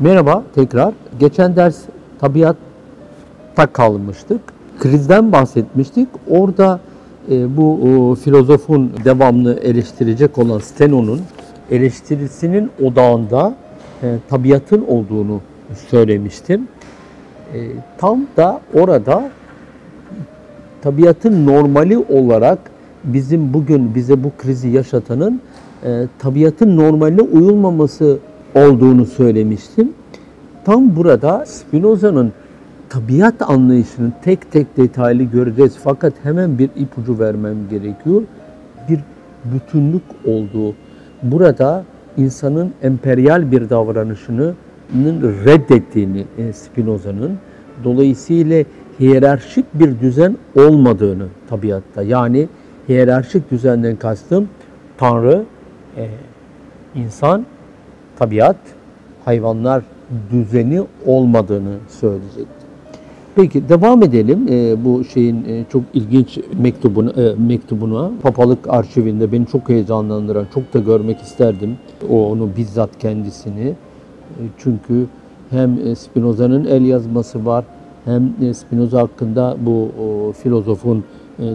Merhaba tekrar. Geçen ders tabiatta kalmıştık. Krizden bahsetmiştik. Orada e, bu o, filozofun devamlı eleştirecek olan Steno'nun eleştirisinin odağında e, tabiatın olduğunu söylemiştim. E, tam da orada tabiatın normali olarak bizim bugün bize bu krizi yaşatanın e, tabiatın normaline uyulmaması olduğunu söylemiştim. Tam burada Spinoza'nın tabiat anlayışını tek tek detaylı göreceğiz. Fakat hemen bir ipucu vermem gerekiyor. Bir bütünlük olduğu. Burada insanın emperyal bir davranışını reddettiğini e, Spinoza'nın dolayısıyla hiyerarşik bir düzen olmadığını tabiatta. Yani hiyerarşik düzenden kastım Tanrı, e, insan, tabiat, hayvanlar düzeni olmadığını söyleyecekti. Peki devam edelim e, bu şeyin e, çok ilginç mektubuna, e, mektubuna. Papalık arşivinde beni çok heyecanlandıran, çok da görmek isterdim o onu bizzat kendisini. E, çünkü hem e, Spinoza'nın el yazması var, hem e, Spinoza hakkında bu o, filozofun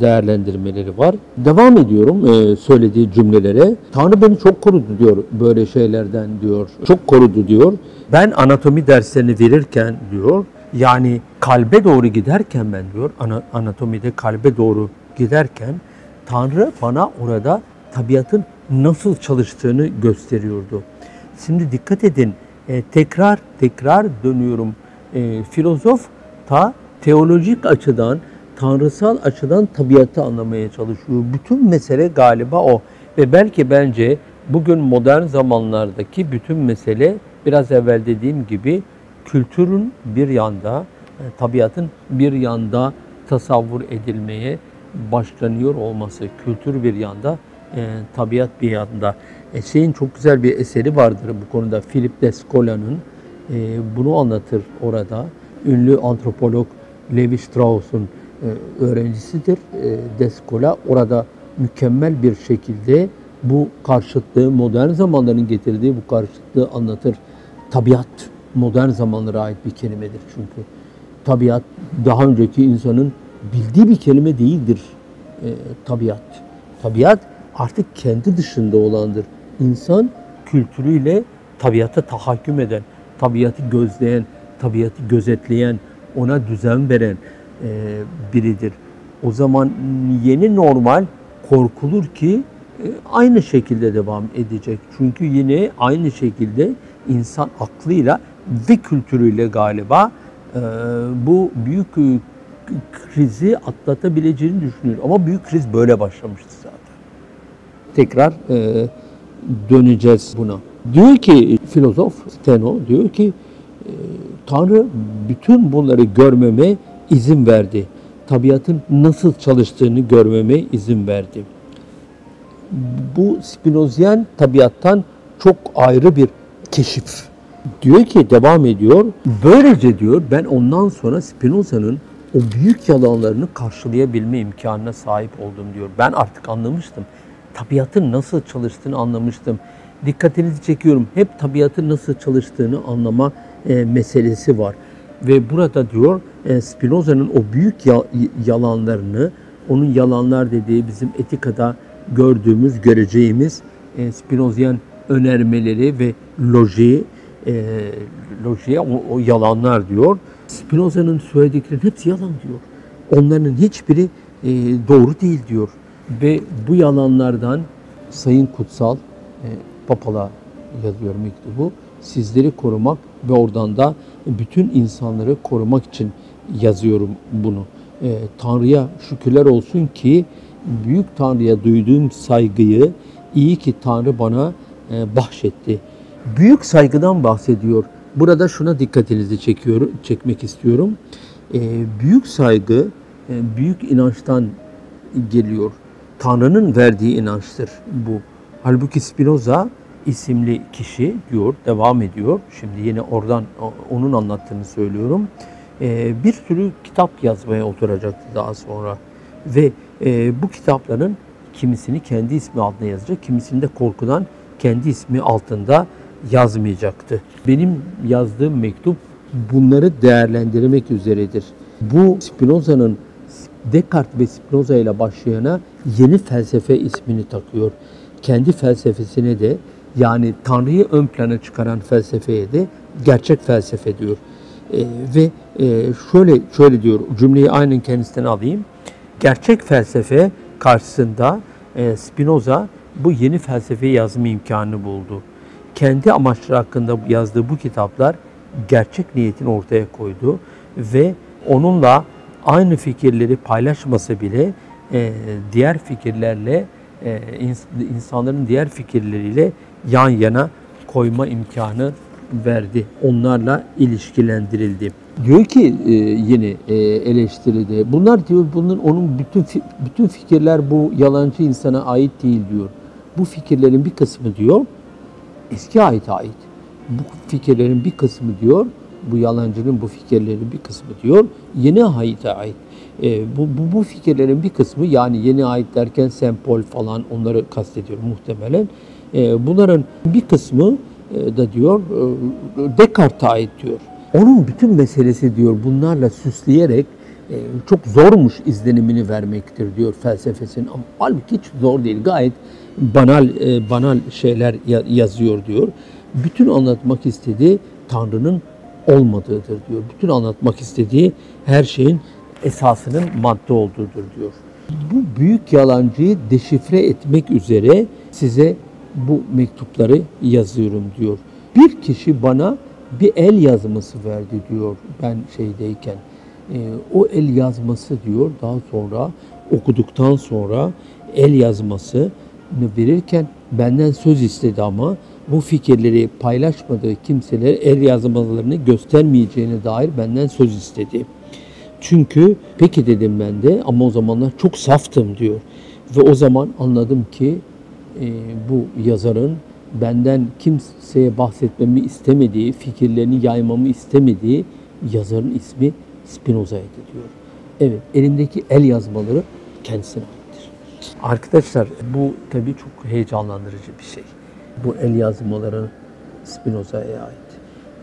değerlendirmeleri var. Devam ediyorum e, söylediği cümlelere. Tanrı beni çok korudu diyor böyle şeylerden diyor. Çok korudu diyor. Ben anatomi derslerini verirken diyor yani kalbe doğru giderken ben diyor anatomide kalbe doğru giderken Tanrı bana orada tabiatın nasıl çalıştığını gösteriyordu. Şimdi dikkat edin e, tekrar tekrar dönüyorum. E, filozof ta teolojik açıdan tanrısal açıdan tabiatı anlamaya çalışıyor. Bütün mesele galiba o. Ve belki bence bugün modern zamanlardaki bütün mesele biraz evvel dediğim gibi kültürün bir yanda, e, tabiatın bir yanda tasavvur edilmeye başlanıyor olması. Kültür bir yanda, e, tabiat bir yanda. E, şeyin çok güzel bir eseri vardır bu konuda. Philip Descola'nın e, bunu anlatır orada. Ünlü antropolog Levi Strauss'un öğrencisidir. E, Descola orada mükemmel bir şekilde bu karşıtlığı, modern zamanların getirdiği bu karşıtlığı anlatır. Tabiat modern zamanlara ait bir kelimedir çünkü. Tabiat daha önceki insanın bildiği bir kelime değildir e, tabiat. Tabiat artık kendi dışında olandır. İnsan kültürüyle tabiata tahakküm eden, tabiatı gözleyen, tabiatı gözetleyen, ona düzen veren, e, biridir. O zaman yeni normal korkulur ki e, aynı şekilde devam edecek. Çünkü yine aynı şekilde insan aklıyla ve kültürüyle galiba e, bu büyük krizi atlatabileceğini düşünüyor. Ama büyük kriz böyle başlamıştı zaten. Tekrar döneceğiz buna. Diyor ki filozof Steno diyor ki Tanrı bütün bunları görmeme izin verdi. Tabiatın nasıl çalıştığını görmeme izin verdi. Bu Spinozyen tabiattan çok ayrı bir keşif. Diyor ki devam ediyor. Böylece diyor ben ondan sonra Spinoza'nın o büyük yalanlarını karşılayabilme imkanına sahip oldum diyor. Ben artık anlamıştım. Tabiatın nasıl çalıştığını anlamıştım. Dikkatinizi çekiyorum. Hep tabiatın nasıl çalıştığını anlama e, meselesi var. Ve burada diyor e, Spinoza'nın o büyük yalanlarını, onun yalanlar dediği bizim etikada gördüğümüz, göreceğimiz e, Spinozyen önermeleri ve loji, e, lojiye o, o yalanlar diyor. Spinoza'nın söylediklerinin hepsi yalan diyor. Onların hiçbiri doğru değil diyor. Ve bu yalanlardan Sayın Kutsal e, Papala yazıyor mektubu sizleri korumak ve oradan da bütün insanları korumak için yazıyorum bunu. E, Tanrı'ya şükürler olsun ki büyük Tanrı'ya duyduğum saygıyı iyi ki Tanrı bana e, bahşetti. Büyük saygıdan bahsediyor. Burada şuna dikkatinizi çekiyorum, çekmek istiyorum. E, büyük saygı e, büyük inançtan geliyor. Tanrı'nın verdiği inançtır bu. Halbuki Spinoza isimli kişi diyor, devam ediyor. Şimdi yine oradan onun anlattığını söylüyorum. Ee, bir sürü kitap yazmaya oturacaktı daha sonra. Ve e, bu kitapların kimisini kendi ismi altında yazacak, kimisini de korkudan kendi ismi altında yazmayacaktı. Benim yazdığım mektup bunları değerlendirmek üzeredir. Bu Spinoza'nın Descartes ve Spinoza ile başlayana yeni felsefe ismini takıyor. Kendi felsefesine de yani Tanrı'yı ön plana çıkaran felsefeye de gerçek felsefe diyor. E, ve e, şöyle şöyle diyor cümleyi aynen kendisinden alayım. Gerçek felsefe karşısında e, Spinoza bu yeni felsefeyi yazma imkanı buldu. Kendi amaçları hakkında yazdığı bu kitaplar gerçek niyetini ortaya koydu ve onunla aynı fikirleri paylaşmasa bile e, diğer fikirlerle e, insanların diğer fikirleriyle yan yana koyma imkanı verdi. Onlarla ilişkilendirildi. Diyor ki e, yeni e, eleştiride bunlar diyor bunun onun bütün bütün fikirler bu yalancı insana ait değil diyor. Bu fikirlerin bir kısmı diyor eski ait ait. Bu fikirlerin bir kısmı diyor bu yalancının bu fikirlerin bir kısmı diyor yeni ait ait. E, bu, bu, bu fikirlerin bir kısmı yani yeni ait derken sempol falan onları kastediyor muhtemelen. E, bunların bir kısmı e, da diyor e, Descartes'e ait diyor. Onun bütün meselesi diyor bunlarla süsleyerek çok zormuş izlenimini vermektir diyor felsefesinin. Ama halbuki hiç zor değil. Gayet banal banal şeyler yazıyor diyor. Bütün anlatmak istediği Tanrı'nın olmadığıdır diyor. Bütün anlatmak istediği her şeyin esasının madde olduğudur diyor. Bu büyük yalancıyı deşifre etmek üzere size bu mektupları yazıyorum diyor. Bir kişi bana bir el yazması verdi diyor ben şeydeyken. E, o el yazması diyor daha sonra okuduktan sonra el yazmasını verirken benden söz istedi ama bu fikirleri paylaşmadığı kimseler el yazmalarını göstermeyeceğine dair benden söz istedi. Çünkü peki dedim ben de ama o zamanlar çok saftım diyor. Ve o zaman anladım ki e, bu yazarın benden kimseye bahsetmemi istemediği, fikirlerini yaymamı istemediği yazarın ismi Spinoza'ydı diyor. Evet, elimdeki el yazmaları kendisine aittir. Arkadaşlar bu tabii çok heyecanlandırıcı bir şey. Bu el yazmaları Spinoza'ya ait.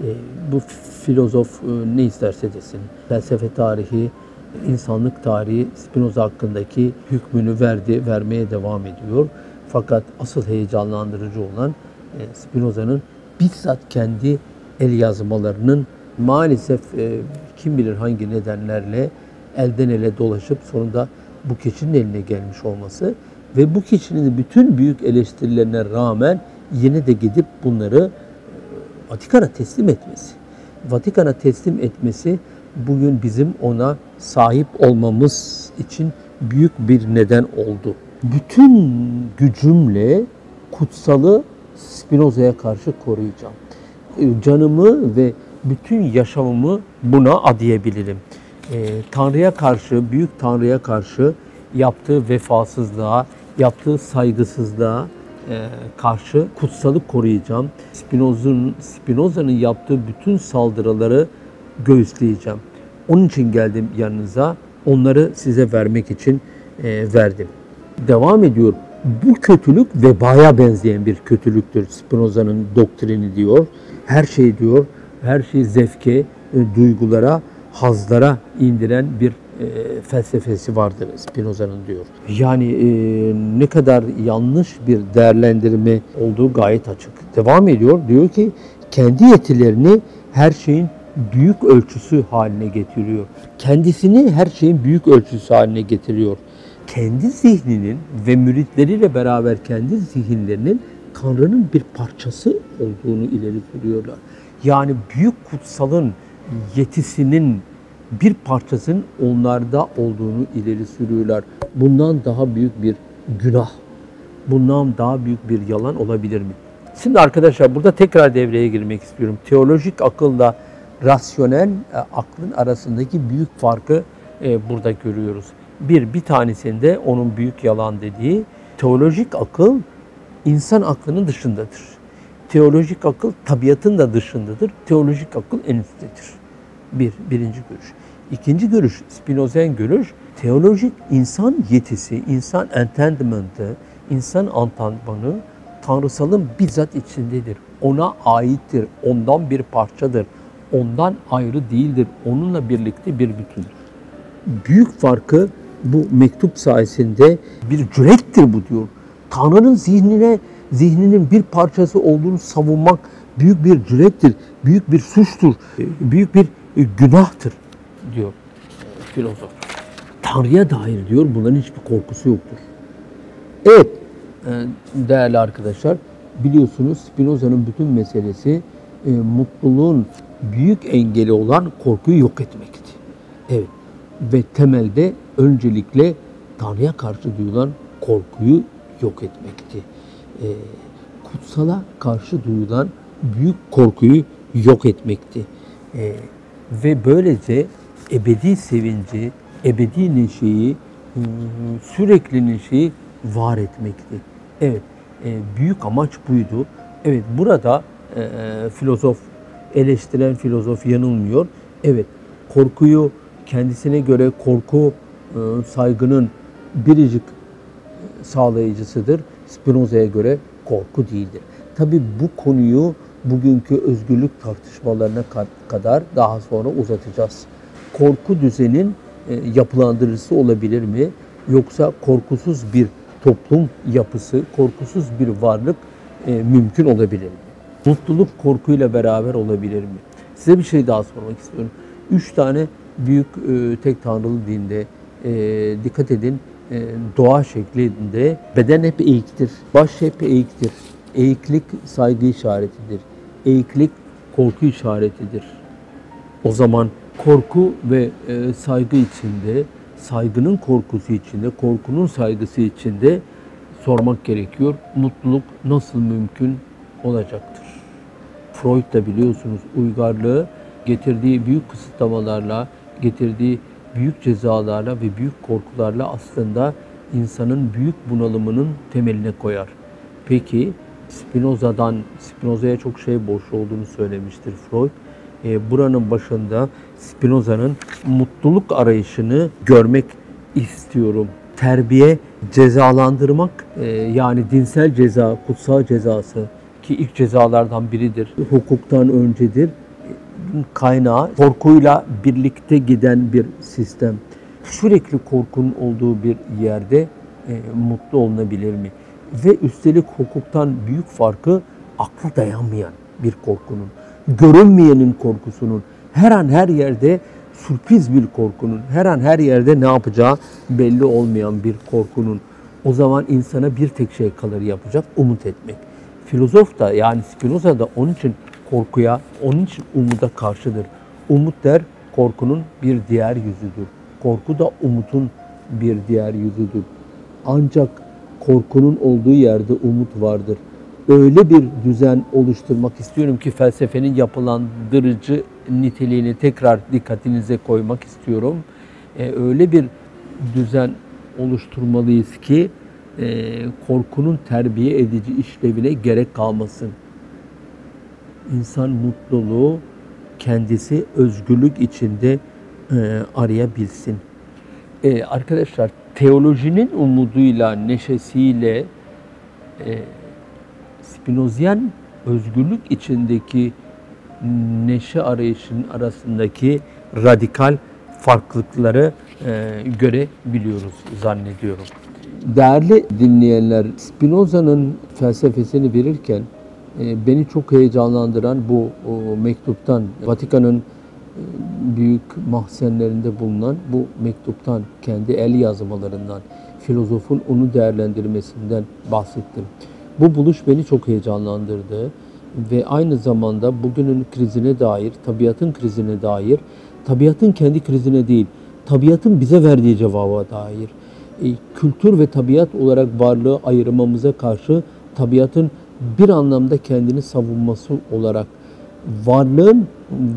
E, bu filozof e, ne isterse desin, felsefe tarihi, insanlık tarihi Spinoza hakkındaki hükmünü verdi, vermeye devam ediyor. Fakat asıl heyecanlandırıcı olan e, Spinoza'nın bizzat kendi el yazmalarının maalesef e, kim bilir hangi nedenlerle elden ele dolaşıp sonunda bu kişinin eline gelmiş olması ve bu kişinin bütün büyük eleştirilerine rağmen yine de gidip bunları e, Vatikan'a teslim etmesi. Vatikan'a teslim etmesi bugün bizim ona sahip olmamız için büyük bir neden oldu bütün gücümle kutsalı Spinoza'ya karşı koruyacağım. E, canımı ve bütün yaşamımı buna adayabilirim. E, Tanrı'ya karşı, büyük Tanrı'ya karşı yaptığı vefasızlığa, yaptığı saygısızlığa e, karşı kutsalı koruyacağım. Spinoza'nın Spinoza'nın yaptığı bütün saldırıları göğüsleyeceğim. Onun için geldim yanınıza. Onları size vermek için e, verdim devam ediyor. Bu kötülük vebaya benzeyen bir kötülüktür. Spinoza'nın doktrini diyor. Her şey diyor, her şey zevke, e, duygulara, hazlara indiren bir e, felsefesi vardır Spinoza'nın diyor. Yani e, ne kadar yanlış bir değerlendirme olduğu gayet açık. Devam ediyor. Diyor ki kendi yetilerini her şeyin büyük ölçüsü haline getiriyor. Kendisini her şeyin büyük ölçüsü haline getiriyor kendi zihninin ve müritleriyle beraber kendi zihinlerinin Tanrı'nın bir parçası olduğunu ileri sürüyorlar. Yani büyük kutsalın yetisinin bir parçasının onlarda olduğunu ileri sürüyorlar. Bundan daha büyük bir günah, bundan daha büyük bir yalan olabilir mi? Şimdi arkadaşlar burada tekrar devreye girmek istiyorum. Teolojik akılla rasyonel e, aklın arasındaki büyük farkı e, burada görüyoruz. Bir, bir tanesinde onun büyük yalan dediği teolojik akıl insan aklının dışındadır. Teolojik akıl tabiatın da dışındadır. Teolojik akıl en üsttedir. Bir, birinci görüş. İkinci görüş, Spinozen görüş, teolojik insan yetisi, insan entendment'ı, insan antrenmanı tanrısalın bizzat içindedir. ona aittir, ondan bir parçadır, ondan ayrı değildir, onunla birlikte bir bütündür. Büyük farkı bu mektup sayesinde bir cürettir bu diyor. Tanrı'nın zihnine, zihninin bir parçası olduğunu savunmak büyük bir cürettir, büyük bir suçtur, büyük bir günahtır diyor filozof. Tanrı'ya dair diyor bunların hiçbir korkusu yoktur. Evet e, değerli arkadaşlar biliyorsunuz Spinoza'nın bütün meselesi e, mutluluğun büyük engeli olan korkuyu yok etmekti. Evet ve temelde öncelikle Tanrı'ya karşı duyulan korkuyu yok etmekti. E, kutsala karşı duyulan büyük korkuyu yok etmekti. E, ve böylece ebedi sevinci, ebedi neşeyi, sürekli neşeyi var etmekti. Evet, e, büyük amaç buydu. Evet, burada e, filozof, eleştiren filozof yanılmıyor. Evet, korkuyu kendisine göre korku e, saygının biricik sağlayıcısıdır. Spinoza'ya göre korku değildir. Tabi bu konuyu bugünkü özgürlük tartışmalarına kadar daha sonra uzatacağız. Korku düzenin e, yapılandırıcısı olabilir mi? Yoksa korkusuz bir toplum yapısı, korkusuz bir varlık e, mümkün olabilir mi? Mutluluk korkuyla beraber olabilir mi? Size bir şey daha sormak istiyorum. Üç tane büyük e, tek tanrılı dinde dikkat edin doğa şeklinde beden hep eğiktir, baş hep eğiktir. Eğiklik saygı işaretidir. Eğiklik korku işaretidir. O zaman korku ve e, saygı içinde, saygının korkusu içinde, korkunun saygısı içinde sormak gerekiyor. Mutluluk nasıl mümkün olacaktır? Freud da biliyorsunuz uygarlığı getirdiği büyük kısıtlamalarla, getirdiği büyük cezalarla ve büyük korkularla aslında insanın büyük bunalımının temeline koyar. Peki Spinoza'dan, Spinoza'ya çok şey borçlu olduğunu söylemiştir Freud. E, buranın başında Spinoza'nın mutluluk arayışını görmek istiyorum. Terbiye, cezalandırmak e, yani dinsel ceza, kutsal cezası ki ilk cezalardan biridir. Hukuktan öncedir. Kaynağı korkuyla birlikte giden bir sistem. Sürekli korkunun olduğu bir yerde e, mutlu olunabilir mi? Ve üstelik hukuktan büyük farkı akla dayanmayan bir korkunun, görünmeyenin korkusunun, her an her yerde sürpriz bir korkunun, her an her yerde ne yapacağı belli olmayan bir korkunun. O zaman insana bir tek şey kalır yapacak, umut etmek. Filozof da yani Spinoza da onun için korkuya, onun için umuda karşıdır. Umut der korkunun bir diğer yüzüdür. Korku da umutun bir diğer yüzüdür. Ancak korkunun olduğu yerde umut vardır. Öyle bir düzen oluşturmak istiyorum ki felsefenin yapılandırıcı niteliğini tekrar dikkatinize koymak istiyorum. E, öyle bir düzen oluşturmalıyız ki e, korkunun terbiye edici işlevine gerek kalmasın. İnsan mutluluğu kendisi özgürlük içinde e, arayabilsin. E, arkadaşlar teolojinin umuduyla, neşesiyle e, Spinozyen özgürlük içindeki neşe arayışının arasındaki radikal farklılıkları e, görebiliyoruz zannediyorum. Değerli dinleyenler, Spinoza'nın felsefesini verirken beni çok heyecanlandıran bu mektuptan, Vatikan'ın e, büyük mahzenlerinde bulunan bu mektuptan, kendi el yazmalarından, filozofun onu değerlendirmesinden bahsettim. Bu buluş beni çok heyecanlandırdı ve aynı zamanda bugünün krizine dair, tabiatın krizine dair, tabiatın kendi krizine değil, tabiatın bize verdiği cevaba dair, e, kültür ve tabiat olarak varlığı ayırmamıza karşı tabiatın bir anlamda kendini savunması olarak varlığın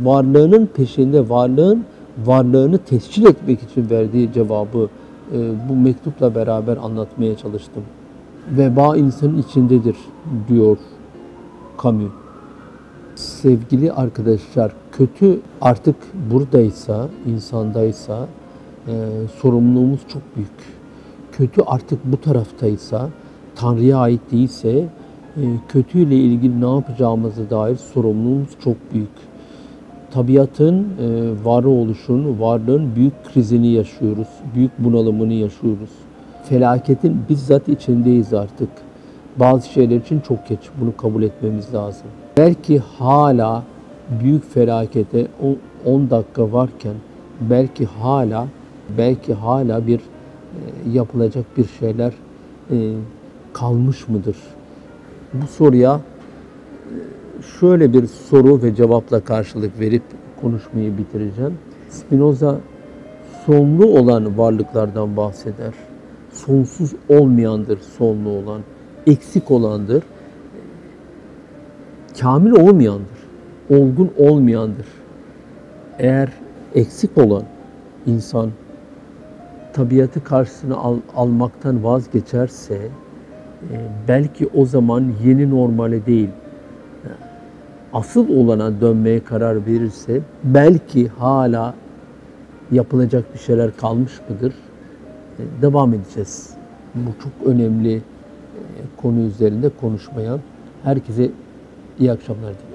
varlığının peşinde varlığın varlığını tescil etmek için verdiği cevabı e, bu mektupla beraber anlatmaya çalıştım. Veba insanın içindedir diyor Camus. Sevgili arkadaşlar, kötü artık buradaysa, insandaysa e, sorumluluğumuz çok büyük. Kötü artık bu taraftaysa, Tanrı'ya ait değilse kötüyle ilgili ne yapacağımıza dair sorumluluğumuz çok büyük. Tabiatın e, varoluşun, varlığın büyük krizini yaşıyoruz, büyük bunalımını yaşıyoruz. Felaketin bizzat içindeyiz artık. Bazı şeyler için çok geç, bunu kabul etmemiz lazım. Belki hala büyük felakete 10 dakika varken belki hala belki hala bir e, yapılacak bir şeyler e, kalmış mıdır? Bu soruya e, şöyle bir soru ve cevapla karşılık verip konuşmayı bitireceğim. Spinoza sonlu olan varlıklardan bahseder. Sonsuz olmayandır sonlu olan, eksik olandır, kamil olmayandır, olgun olmayandır. Eğer eksik olan insan tabiatı karşısına al, almaktan vazgeçerse belki o zaman yeni normale değil asıl olana dönmeye karar verirse belki hala yapılacak bir şeyler kalmış mıdır? E, devam edeceğiz. Bu çok önemli e, konu üzerinde konuşmaya. Herkese iyi akşamlar diliyorum.